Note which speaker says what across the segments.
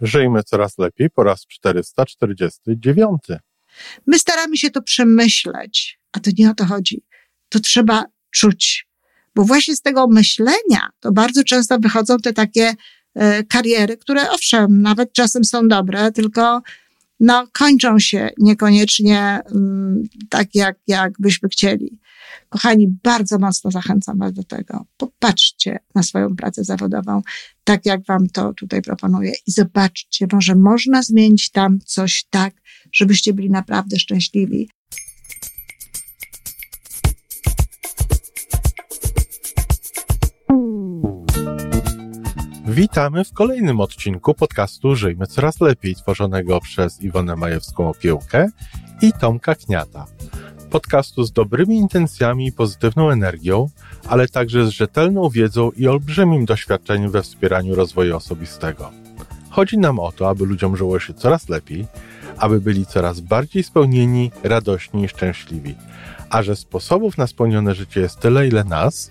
Speaker 1: Żyjmy coraz lepiej po raz 449.
Speaker 2: My staramy się to przemyśleć, a to nie o to chodzi. To trzeba czuć. Bo właśnie z tego myślenia to bardzo często wychodzą te takie e, kariery, które owszem, nawet czasem są dobre, tylko no, kończą się niekoniecznie mm, tak, jak, jak byśmy chcieli. Kochani, bardzo mocno zachęcam Was do tego. Popatrzcie na swoją pracę zawodową, tak jak Wam to tutaj proponuję, i zobaczcie, może można zmienić tam coś tak, żebyście byli naprawdę szczęśliwi.
Speaker 1: Witamy w kolejnym odcinku podcastu Żyjmy Coraz Lepiej, tworzonego przez Iwonę Majewską-Opiełkę i Tomka Kniata. Podcastu z dobrymi intencjami i pozytywną energią, ale także z rzetelną wiedzą i olbrzymim doświadczeniem we wspieraniu rozwoju osobistego. Chodzi nam o to, aby ludziom żyło się coraz lepiej, aby byli coraz bardziej spełnieni, radośni i szczęśliwi. A że sposobów na spełnione życie jest tyle, ile nas,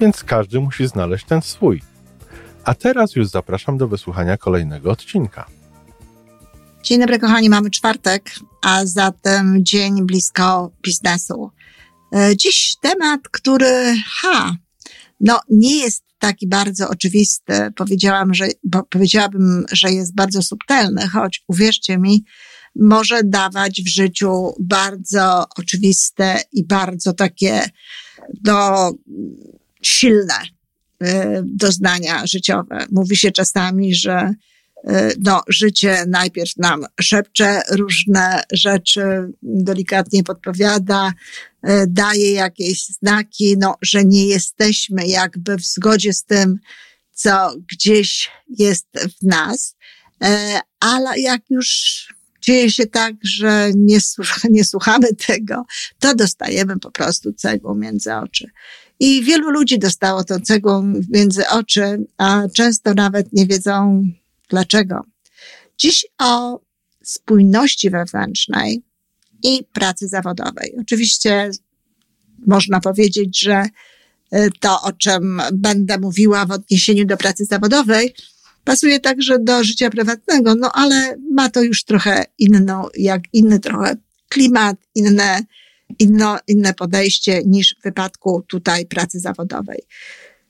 Speaker 1: więc każdy musi znaleźć ten swój – a teraz już zapraszam do wysłuchania kolejnego odcinka.
Speaker 2: Dzień dobry, kochani, mamy czwartek, a zatem dzień blisko biznesu. E, dziś temat, który, ha, no nie jest taki bardzo oczywisty. Powiedziałam, że, powiedziałabym, że jest bardzo subtelny, choć uwierzcie mi, może dawać w życiu bardzo oczywiste i bardzo takie, no, silne E, doznania życiowe. Mówi się czasami, że no, życie najpierw nam szepcze różne rzeczy, delikatnie podpowiada, e, daje jakieś znaki, no, że nie jesteśmy jakby w zgodzie z tym, co gdzieś jest w nas, ale jak już dzieje się tak, że nie, nie słuchamy tego, to dostajemy po prostu cegłą między oczy. I wielu ludzi dostało tą cegłą między oczy, a często nawet nie wiedzą dlaczego. Dziś o spójności wewnętrznej i pracy zawodowej. Oczywiście można powiedzieć, że y, to, o czym będę mówiła w odniesieniu do pracy zawodowej, pasuje także do życia prywatnego, no ale ma to już trochę inną, jak inny trochę klimat, inne inno, inne podejście niż w wypadku tutaj pracy zawodowej.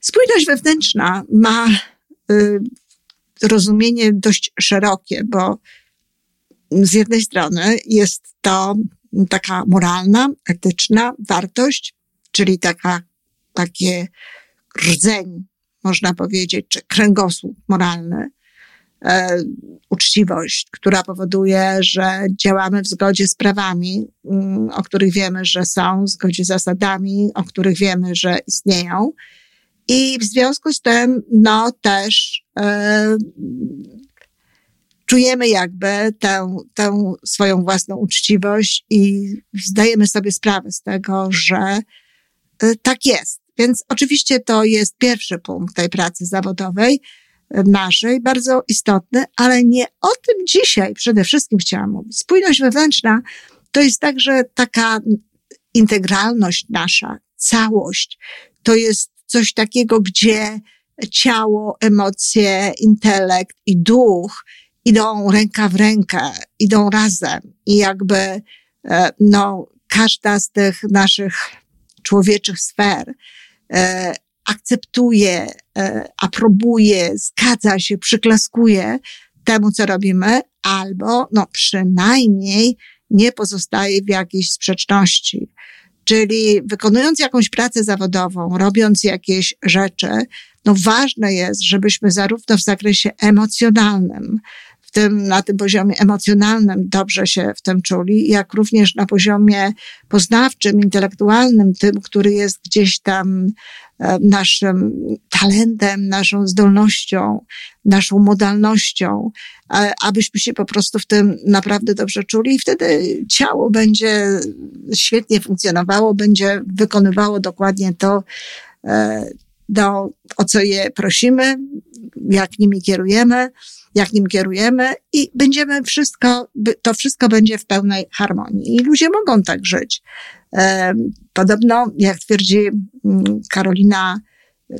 Speaker 2: Spójność wewnętrzna ma y, rozumienie dość szerokie, bo z jednej strony jest to taka moralna, etyczna wartość, czyli taka, takie rdzeń, można powiedzieć, czy kręgosłup moralny, E, uczciwość, która powoduje, że działamy w zgodzie z prawami, mm, o których wiemy, że są, w zgodzie z zasadami, o których wiemy, że istnieją. I w związku z tym, no też e, czujemy jakby tę, tę swoją własną uczciwość i zdajemy sobie sprawę z tego, że e, tak jest. Więc oczywiście to jest pierwszy punkt tej pracy zawodowej naszej, bardzo istotny, ale nie o tym dzisiaj przede wszystkim chciałam mówić. Spójność wewnętrzna to jest także taka integralność nasza, całość. To jest coś takiego, gdzie ciało, emocje, intelekt i duch idą ręka w rękę, idą razem i jakby, e, no, każda z tych naszych człowieczych sfer e, akceptuje, e, aprobuje, zgadza się, przyklaskuje temu, co robimy, albo no przynajmniej nie pozostaje w jakiejś sprzeczności. Czyli wykonując jakąś pracę zawodową, robiąc jakieś rzeczy, no ważne jest, żebyśmy zarówno w zakresie emocjonalnym, tym, na tym poziomie emocjonalnym dobrze się w tym czuli, jak również na poziomie poznawczym, intelektualnym, tym, który jest gdzieś tam e, naszym talentem, naszą zdolnością, naszą modalnością, abyśmy się po prostu w tym naprawdę dobrze czuli. I wtedy ciało będzie świetnie funkcjonowało, będzie wykonywało dokładnie to, e, do, o co je prosimy, jak nimi kierujemy jak nim kierujemy i będziemy wszystko, to wszystko będzie w pełnej harmonii. I ludzie mogą tak żyć. Podobno, jak twierdzi mm, Karolina,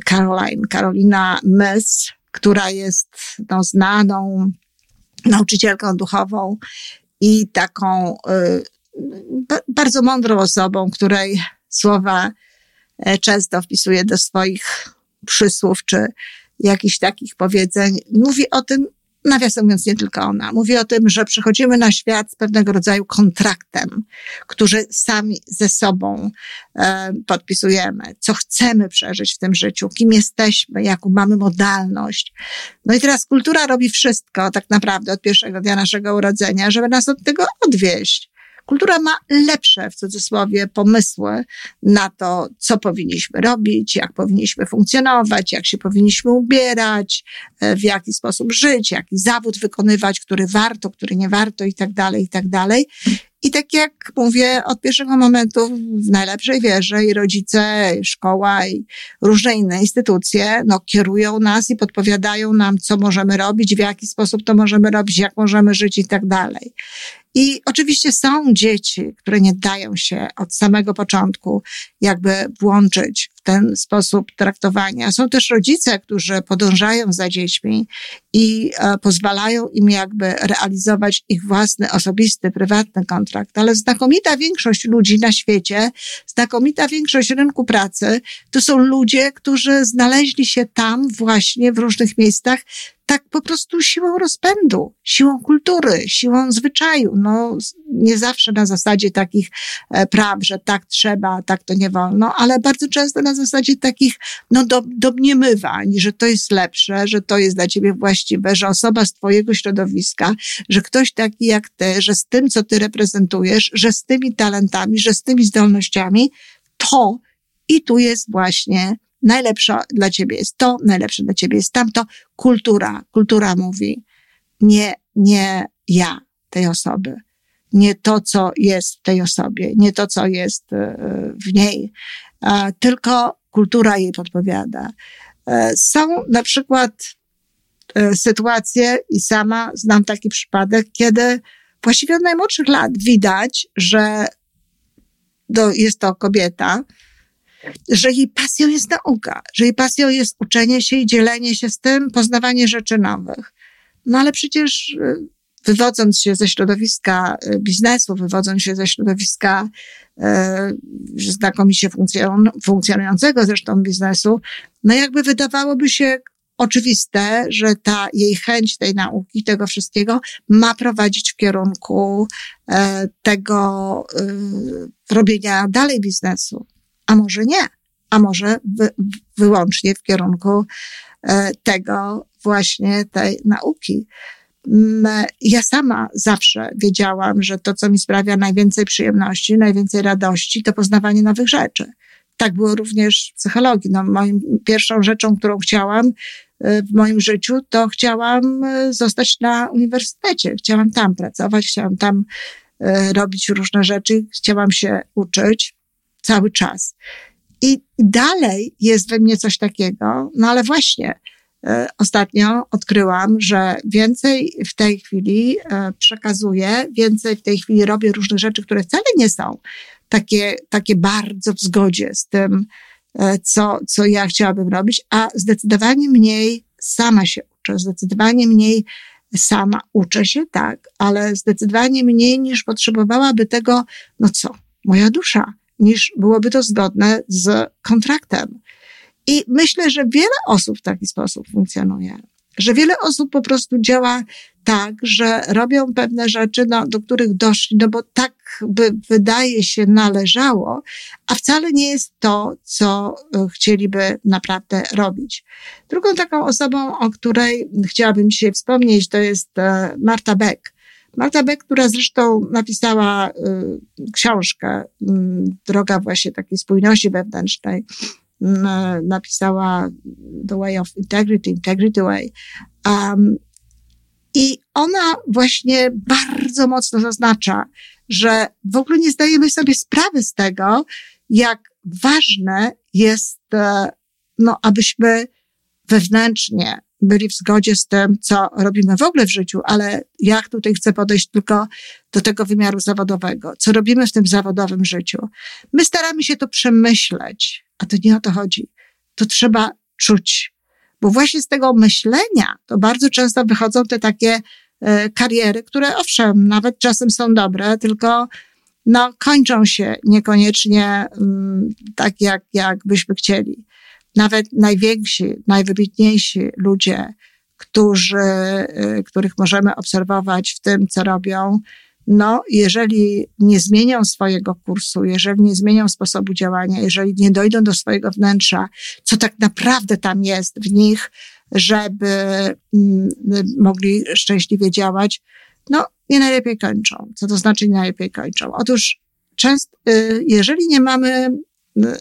Speaker 2: Caroline, Karolina Mess, która jest no, znaną nauczycielką duchową i taką y, bardzo mądrą osobą, której słowa e, często wpisuje do swoich przysłów czy jakichś takich powiedzeń. Mówi o tym, nawiasem mówiąc, nie tylko ona. Mówi o tym, że przychodzimy na świat z pewnego rodzaju kontraktem, który sami ze sobą e, podpisujemy, co chcemy przeżyć w tym życiu, kim jesteśmy, jaką mamy modalność. No i teraz kultura robi wszystko tak naprawdę od pierwszego dnia naszego urodzenia, żeby nas od tego odwieść. Kultura ma lepsze, w cudzysłowie, pomysły na to, co powinniśmy robić, jak powinniśmy funkcjonować, jak się powinniśmy ubierać, e, w jaki sposób żyć, jaki zawód wykonywać, który warto, który nie warto i tak dalej, i tak dalej. I tak jak mówię, od pierwszego momentu w najlepszej wierze i rodzice, i szkoła i różne inne instytucje, no, kierują nas i podpowiadają nam, co możemy robić, w jaki sposób to możemy robić, jak możemy żyć i tak dalej. I oczywiście są dzieci, które nie dają się od samego początku jakby włączyć w ten sposób traktowania. Są też rodzice, którzy podążają za dziećmi i e, pozwalają im jakby realizować ich własny, osobisty, prywatny kontrakt. Ale znakomita większość ludzi na świecie, znakomita większość rynku pracy, to są ludzie, którzy znaleźli się tam właśnie w różnych miejscach tak po prostu siłą rozpędu, siłą kultury, siłą zwyczaju. No, nie zawsze na zasadzie takich e, praw, że tak trzeba, tak to nie wolno, ale bardzo często na zasadzie takich, no, do, domniemywań, że to jest lepsze, że to jest dla ciebie właściwe, że osoba z twojego środowiska, że ktoś taki jak ty, że z tym, co ty reprezentujesz, że z tymi talentami, że z tymi zdolnościami, to i tu jest właśnie najlepsza dla ciebie jest to, najlepsze dla ciebie jest tamto. Kultura, kultura mówi, nie, nie ja tej osoby, nie to, co jest w tej osobie, nie to, co jest e, w niej, tylko kultura jej podpowiada. E, są na przykład e, sytuacje i sama znam taki przypadek, kiedy właściwie od najmłodszych lat widać, że jest to kobieta, że jej pasją jest nauka, że jej pasją jest uczenie się i dzielenie się z tym, poznawanie rzeczy nowych. No ale przecież y, wywodząc się ze środowiska y, biznesu, wywodząc się ze środowiska e, znakomicie funkcjonującego zresztą biznesu, no jakby wydawałoby się oczywiste, że ta jej chęć tej nauki, tego wszystkiego ma prowadzić w kierunku e, tego e, robienia dalej biznesu a może nie, a może wy, wyłącznie w kierunku e, tego właśnie tej nauki. Ja sama zawsze wiedziałam, że to, co mi sprawia najwięcej przyjemności, najwięcej radości, to poznawanie nowych rzeczy. Tak było również w psychologii. No, moim pierwszą rzeczą, którą chciałam e, w moim życiu, to chciałam e, zostać na uniwersytecie. Chciałam tam pracować, chciałam tam robić różne rzeczy, chciałam się uczyć cały czas. I dalej jest we mnie coś takiego, no ale właśnie e, ostatnio odkryłam, że więcej w tej chwili e, przekazuję, więcej w tej chwili robię różne rzeczy, które wcale nie są takie, takie bardzo w zgodzie z tym, e, co, co ja chciałabym robić, a zdecydowanie mniej sama się uczę, zdecydowanie mniej sama uczę się, tak, ale zdecydowanie mniej niż potrzebowałaby tego, no co, moja dusza, niż byłoby to zgodne z kontraktem. I myślę, że wiele osób w taki sposób funkcjonuje. Że wiele osób po prostu działa tak, że robią pewne rzeczy, no, do których doszli, no bo tak by wydaje się należało, a wcale nie jest to, co e, chcieliby naprawdę robić. Drugą taką osobą, o której chciałabym dzisiaj wspomnieć, to jest e, Marta Beck. Marta Beck, która zresztą napisała y, książkę, y, droga właśnie takiej spójności wewnętrznej, y, napisała The Way of Integrity, Integrity Way. Um, I ona właśnie bardzo mocno zaznacza, że w ogóle nie zdajemy sobie sprawy z tego, jak ważne jest, no, abyśmy wewnętrznie byli w zgodzie z tym, co robimy w ogóle w życiu, ale ja tutaj chcę podejść tylko do tego wymiaru zawodowego. Co robimy w tym zawodowym życiu? My staramy się to przemyśleć, a to nie o to chodzi. To trzeba czuć. Bo właśnie z tego myślenia to bardzo często wychodzą te takie kariery, które owszem, nawet czasem są dobre, tylko no, kończą się niekoniecznie um, tak, jak, jak byśmy chcieli. Nawet najwięksi, najwybitniejsi ludzie, którzy, y, których możemy obserwować w tym, co robią, no, jeżeli nie zmienią swojego kursu, jeżeli nie zmienią sposobu działania, jeżeli nie dojdą do swojego wnętrza, co tak naprawdę tam jest w nich, żeby mm, mogli szczęśliwie działać, no, nie najlepiej kończą. Co to znaczy nie najlepiej kończą? Otóż często, y, jeżeli nie mamy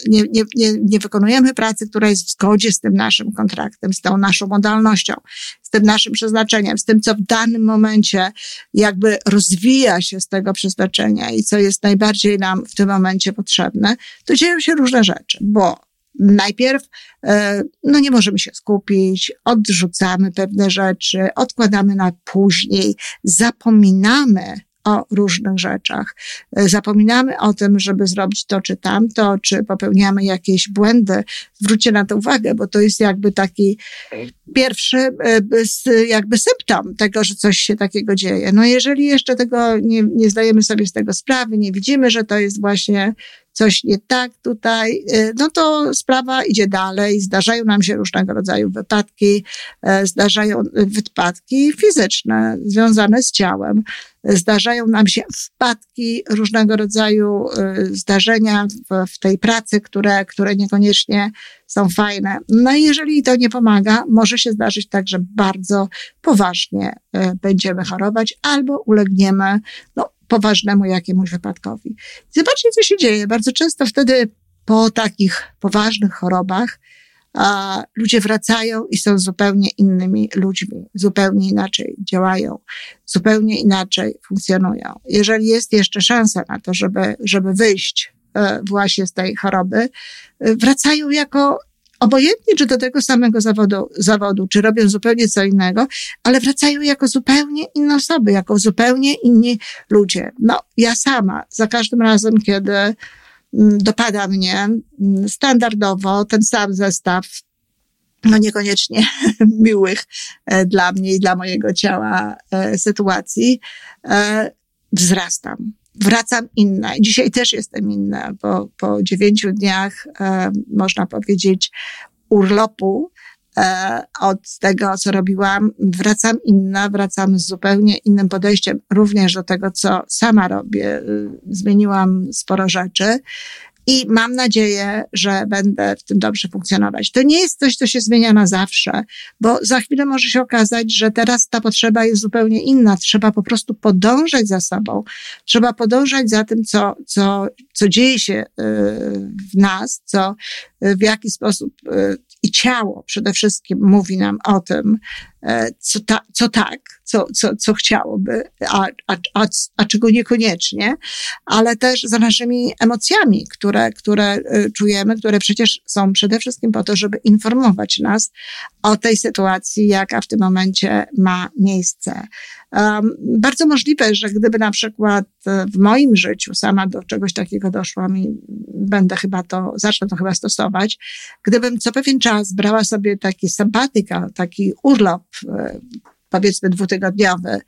Speaker 2: nie, nie, nie, nie wykonujemy pracy, która jest w zgodzie z tym naszym kontraktem, z tą naszą modalnością, z tym naszym przeznaczeniem, z tym, co w danym momencie jakby rozwija się z tego przeznaczenia i co jest najbardziej nam w tym momencie potrzebne, to dzieją się różne rzeczy, bo najpierw e, no nie możemy się skupić, odrzucamy pewne rzeczy, odkładamy na później, zapominamy o różnych rzeczach. E, zapominamy o tym, żeby zrobić to czy tamto, czy popełniamy jakieś błędy. Zwróćcie na to uwagę, bo to jest jakby taki pierwszy e, jakby symptom tego, że coś się takiego dzieje. No jeżeli jeszcze tego nie, nie zdajemy sobie z tego sprawy, nie widzimy, że to jest właśnie coś nie tak tutaj, y, no to sprawa idzie dalej. Zdarzają nam się różnego rodzaju wypadki, e, zdarzają wypadki fizyczne związane z ciałem. Zdarzają nam się wpadki, różnego rodzaju y, zdarzenia w, w tej pracy, które, które niekoniecznie są fajne. No i jeżeli to nie pomaga, może się zdarzyć tak, że bardzo poważnie będziemy chorować albo ulegniemy no, poważnemu jakiemuś wypadkowi. Zobaczcie, co się dzieje. Bardzo często wtedy po takich poważnych chorobach a, ludzie wracają i są zupełnie innymi ludźmi, zupełnie inaczej działają, zupełnie inaczej funkcjonują. Jeżeli jest jeszcze szansa na to, żeby, żeby wyjść e, właśnie z tej choroby, e, wracają jako obojętnie czy do tego samego zawodu, zawodu, czy robią zupełnie co innego, ale wracają jako zupełnie inne osoby, jako zupełnie inni ludzie. No, ja sama za każdym razem, kiedy mm, dopada mnie mm, standardowo ten sam zestaw no niekoniecznie miłych e, dla mnie i dla mojego ciała e, sytuacji, e, wzrastam wracam inna. Dzisiaj też jestem inna, bo po dziewięciu dniach, e, można powiedzieć, urlopu e, od tego, co robiłam, wracam inna, wracam z zupełnie innym podejściem również do tego, co sama robię. Zmieniłam sporo rzeczy i mam nadzieję, że będę w tym dobrze funkcjonować. To nie jest coś, co się zmienia na zawsze, bo za chwilę może się okazać, że teraz ta potrzeba jest zupełnie inna. Trzeba po prostu podążać za sobą. Trzeba podążać za tym, co, co, co dzieje się y, w nas, co, y, w jaki sposób y, i ciało przede wszystkim mówi nam o tym, co, ta, co tak, co, co, co chciałoby, a, a, a, a czego niekoniecznie, ale też za naszymi emocjami, które, które e, czujemy, które przecież są przede wszystkim po to, żeby informować nas o tej sytuacji, jaka w tym momencie ma miejsce. Um, bardzo możliwe, że gdyby na przykład e, w moim życiu sama do czegoś takiego doszłam i będę chyba to, zacznę to chyba stosować, gdybym co pewien czas brała sobie taki sabatyka, taki urlop, e, powiedzmy dwutygodniowy,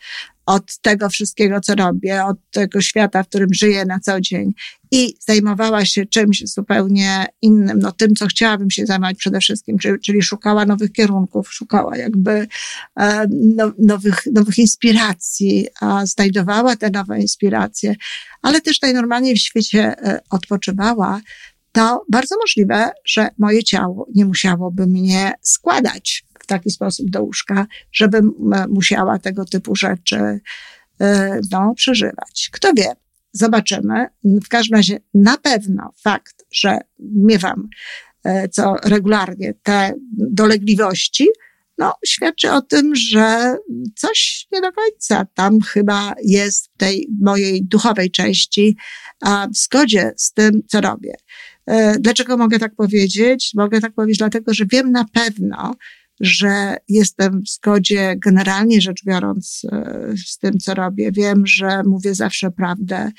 Speaker 2: od tego wszystkiego, co robię, od tego świata, w którym żyję na co dzień i zajmowała się czymś zupełnie innym, no tym, co chciałabym się zajmować przede wszystkim, czyli, czyli szukała nowych kierunków, szukała jakby e, no, nowych, nowych inspiracji, a znajdowała te nowe inspiracje, ale też najnormalniej w świecie e, odpoczywała, to bardzo możliwe, że moje ciało nie musiałoby mnie składać taki sposób do łóżka, żebym musiała tego typu rzeczy e, no, przeżywać. Kto wie, zobaczymy. W każdym razie na pewno fakt, że miewam e, co regularnie te dolegliwości, no, świadczy o tym, że coś nie do końca tam chyba jest w tej mojej duchowej części, a w zgodzie z tym, co robię. E, dlaczego mogę tak powiedzieć? Mogę tak powiedzieć dlatego, że wiem na pewno, że jestem w zgodzie generalnie rzecz biorąc e, z tym, co robię. Wiem, że mówię zawsze prawdę.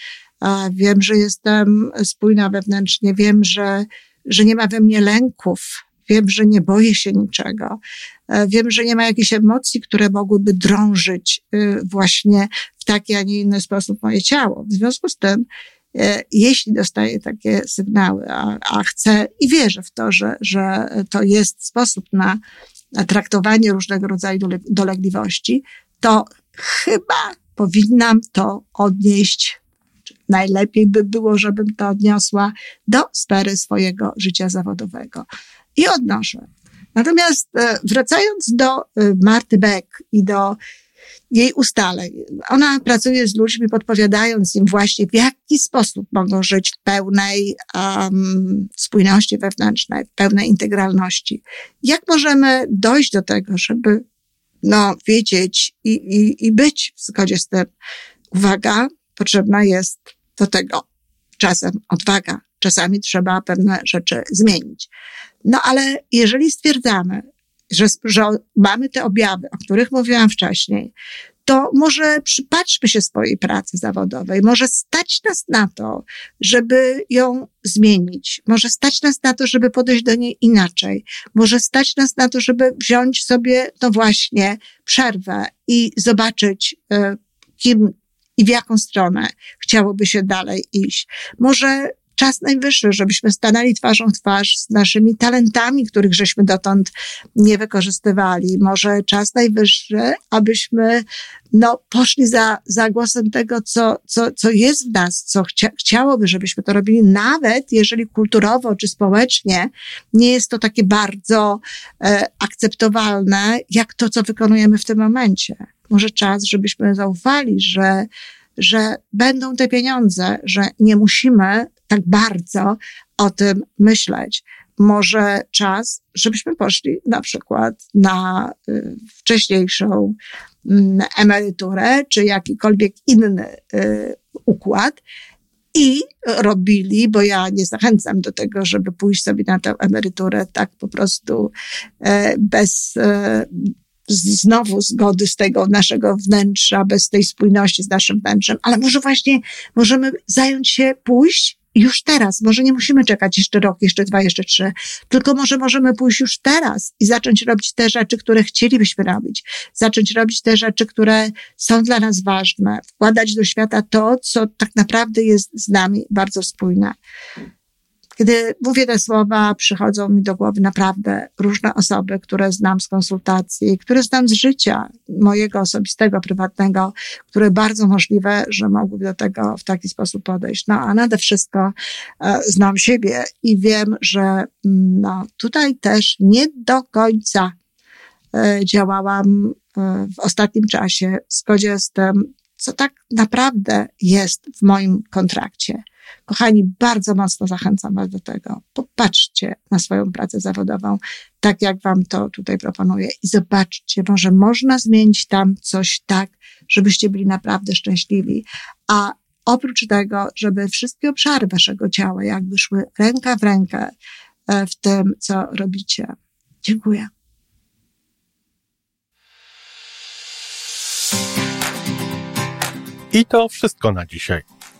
Speaker 2: Wiem, że jestem spójna wewnętrznie. Wiem, że, że nie ma we mnie lęków. wiem, że nie boję się niczego, e, wiem, że nie ma jakichś emocji, które mogłyby drążyć y, właśnie w taki, a nie inny sposób moje ciało. W związku z tym, e, jeśli dostaję takie sygnały, a, a chcę i wierzę w to, że, że to jest sposób na traktowanie różnego rodzaju dolegliwości, to chyba powinnam to odnieść najlepiej by było, żebym to odniosła do sfery swojego życia zawodowego. I odnoszę. Natomiast e, wracając do e, Marty Beck i do jej ustaleń. Ona pracuje z ludźmi, podpowiadając im właśnie, w jaki sposób mogą żyć w pełnej um, spójności wewnętrznej, w pełnej integralności. Jak możemy dojść do tego, żeby no, wiedzieć i, i, i być w zgodzie z tym. Uwaga, potrzebna jest do tego czasem odwaga. Czasami trzeba pewne rzeczy zmienić. No ale jeżeli stwierdzamy, że, że mamy te objawy, o których mówiłam wcześniej, to może przypatrzmy się swojej pracy zawodowej, może stać nas na to, żeby ją zmienić, może stać nas na to, żeby podejść do niej inaczej, może stać nas na to, żeby wziąć sobie, no właśnie, przerwę i zobaczyć, e, kim i w jaką stronę chciałoby się dalej iść. Może czas najwyższy, żebyśmy stanęli twarzą w twarz z naszymi talentami, których żeśmy dotąd nie wykorzystywali. Może czas najwyższy, abyśmy no, poszli za, za głosem tego, co, co, co jest w nas, co chcia, chciałoby, żebyśmy to robili, nawet jeżeli kulturowo czy społecznie nie jest to takie bardzo e, akceptowalne, jak to, co wykonujemy w tym momencie. Może czas, żebyśmy zaufali, że że będą te pieniądze, że nie musimy tak bardzo o tym myśleć. Może czas, żebyśmy poszli na przykład na y, wcześniejszą mm, emeryturę, czy jakikolwiek inny y, układ, i robili, bo ja nie zachęcam do tego, żeby pójść sobie na tę emeryturę tak po prostu e, bez, e, znowu zgody z tego naszego wnętrza, bez tej spójności z naszym wnętrzem, ale może właśnie możemy zająć się, pójść już teraz. Może nie musimy czekać jeszcze rok, jeszcze dwa, jeszcze trzy, tylko może możemy pójść już teraz i zacząć robić te rzeczy, które chcielibyśmy robić. Zacząć robić te rzeczy, które są dla nas ważne. Wkładać do świata to, co tak naprawdę jest z nami bardzo spójne. Kiedy mówię te słowa, przychodzą mi do głowy naprawdę różne osoby, które znam z konsultacji, które znam z życia mojego osobistego, prywatnego, które bardzo możliwe, że mogłyby do tego w taki sposób podejść. No a nade wszystko e, znam siebie i wiem, że mm, no, tutaj też nie do końca e, działałam e, w ostatnim czasie w zgodzie z tym, co tak naprawdę jest w moim kontrakcie. Kochani, bardzo mocno zachęcam Was do tego. Popatrzcie na swoją pracę zawodową, tak jak Wam to tutaj proponuję i zobaczcie, może można zmienić tam coś tak, żebyście byli naprawdę szczęśliwi. A oprócz tego, żeby wszystkie obszary Waszego ciała jakby szły ręka w rękę e, w tym, co robicie. Dziękuję.
Speaker 1: I to wszystko na dzisiaj.